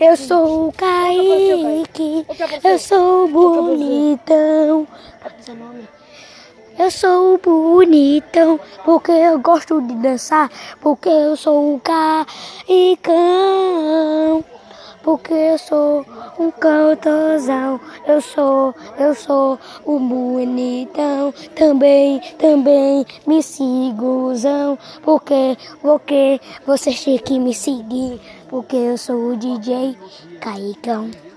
Eu sou o Kaique, eu sou o bonitão. Eu sou bonitão, porque eu gosto de dançar, porque eu sou o Caicão. Porque eu sou um cantorzão, eu sou, eu sou o bonitão, também, também me siguzão, porque, porque vocês têm que me seguir, porque eu sou o DJ Caicão.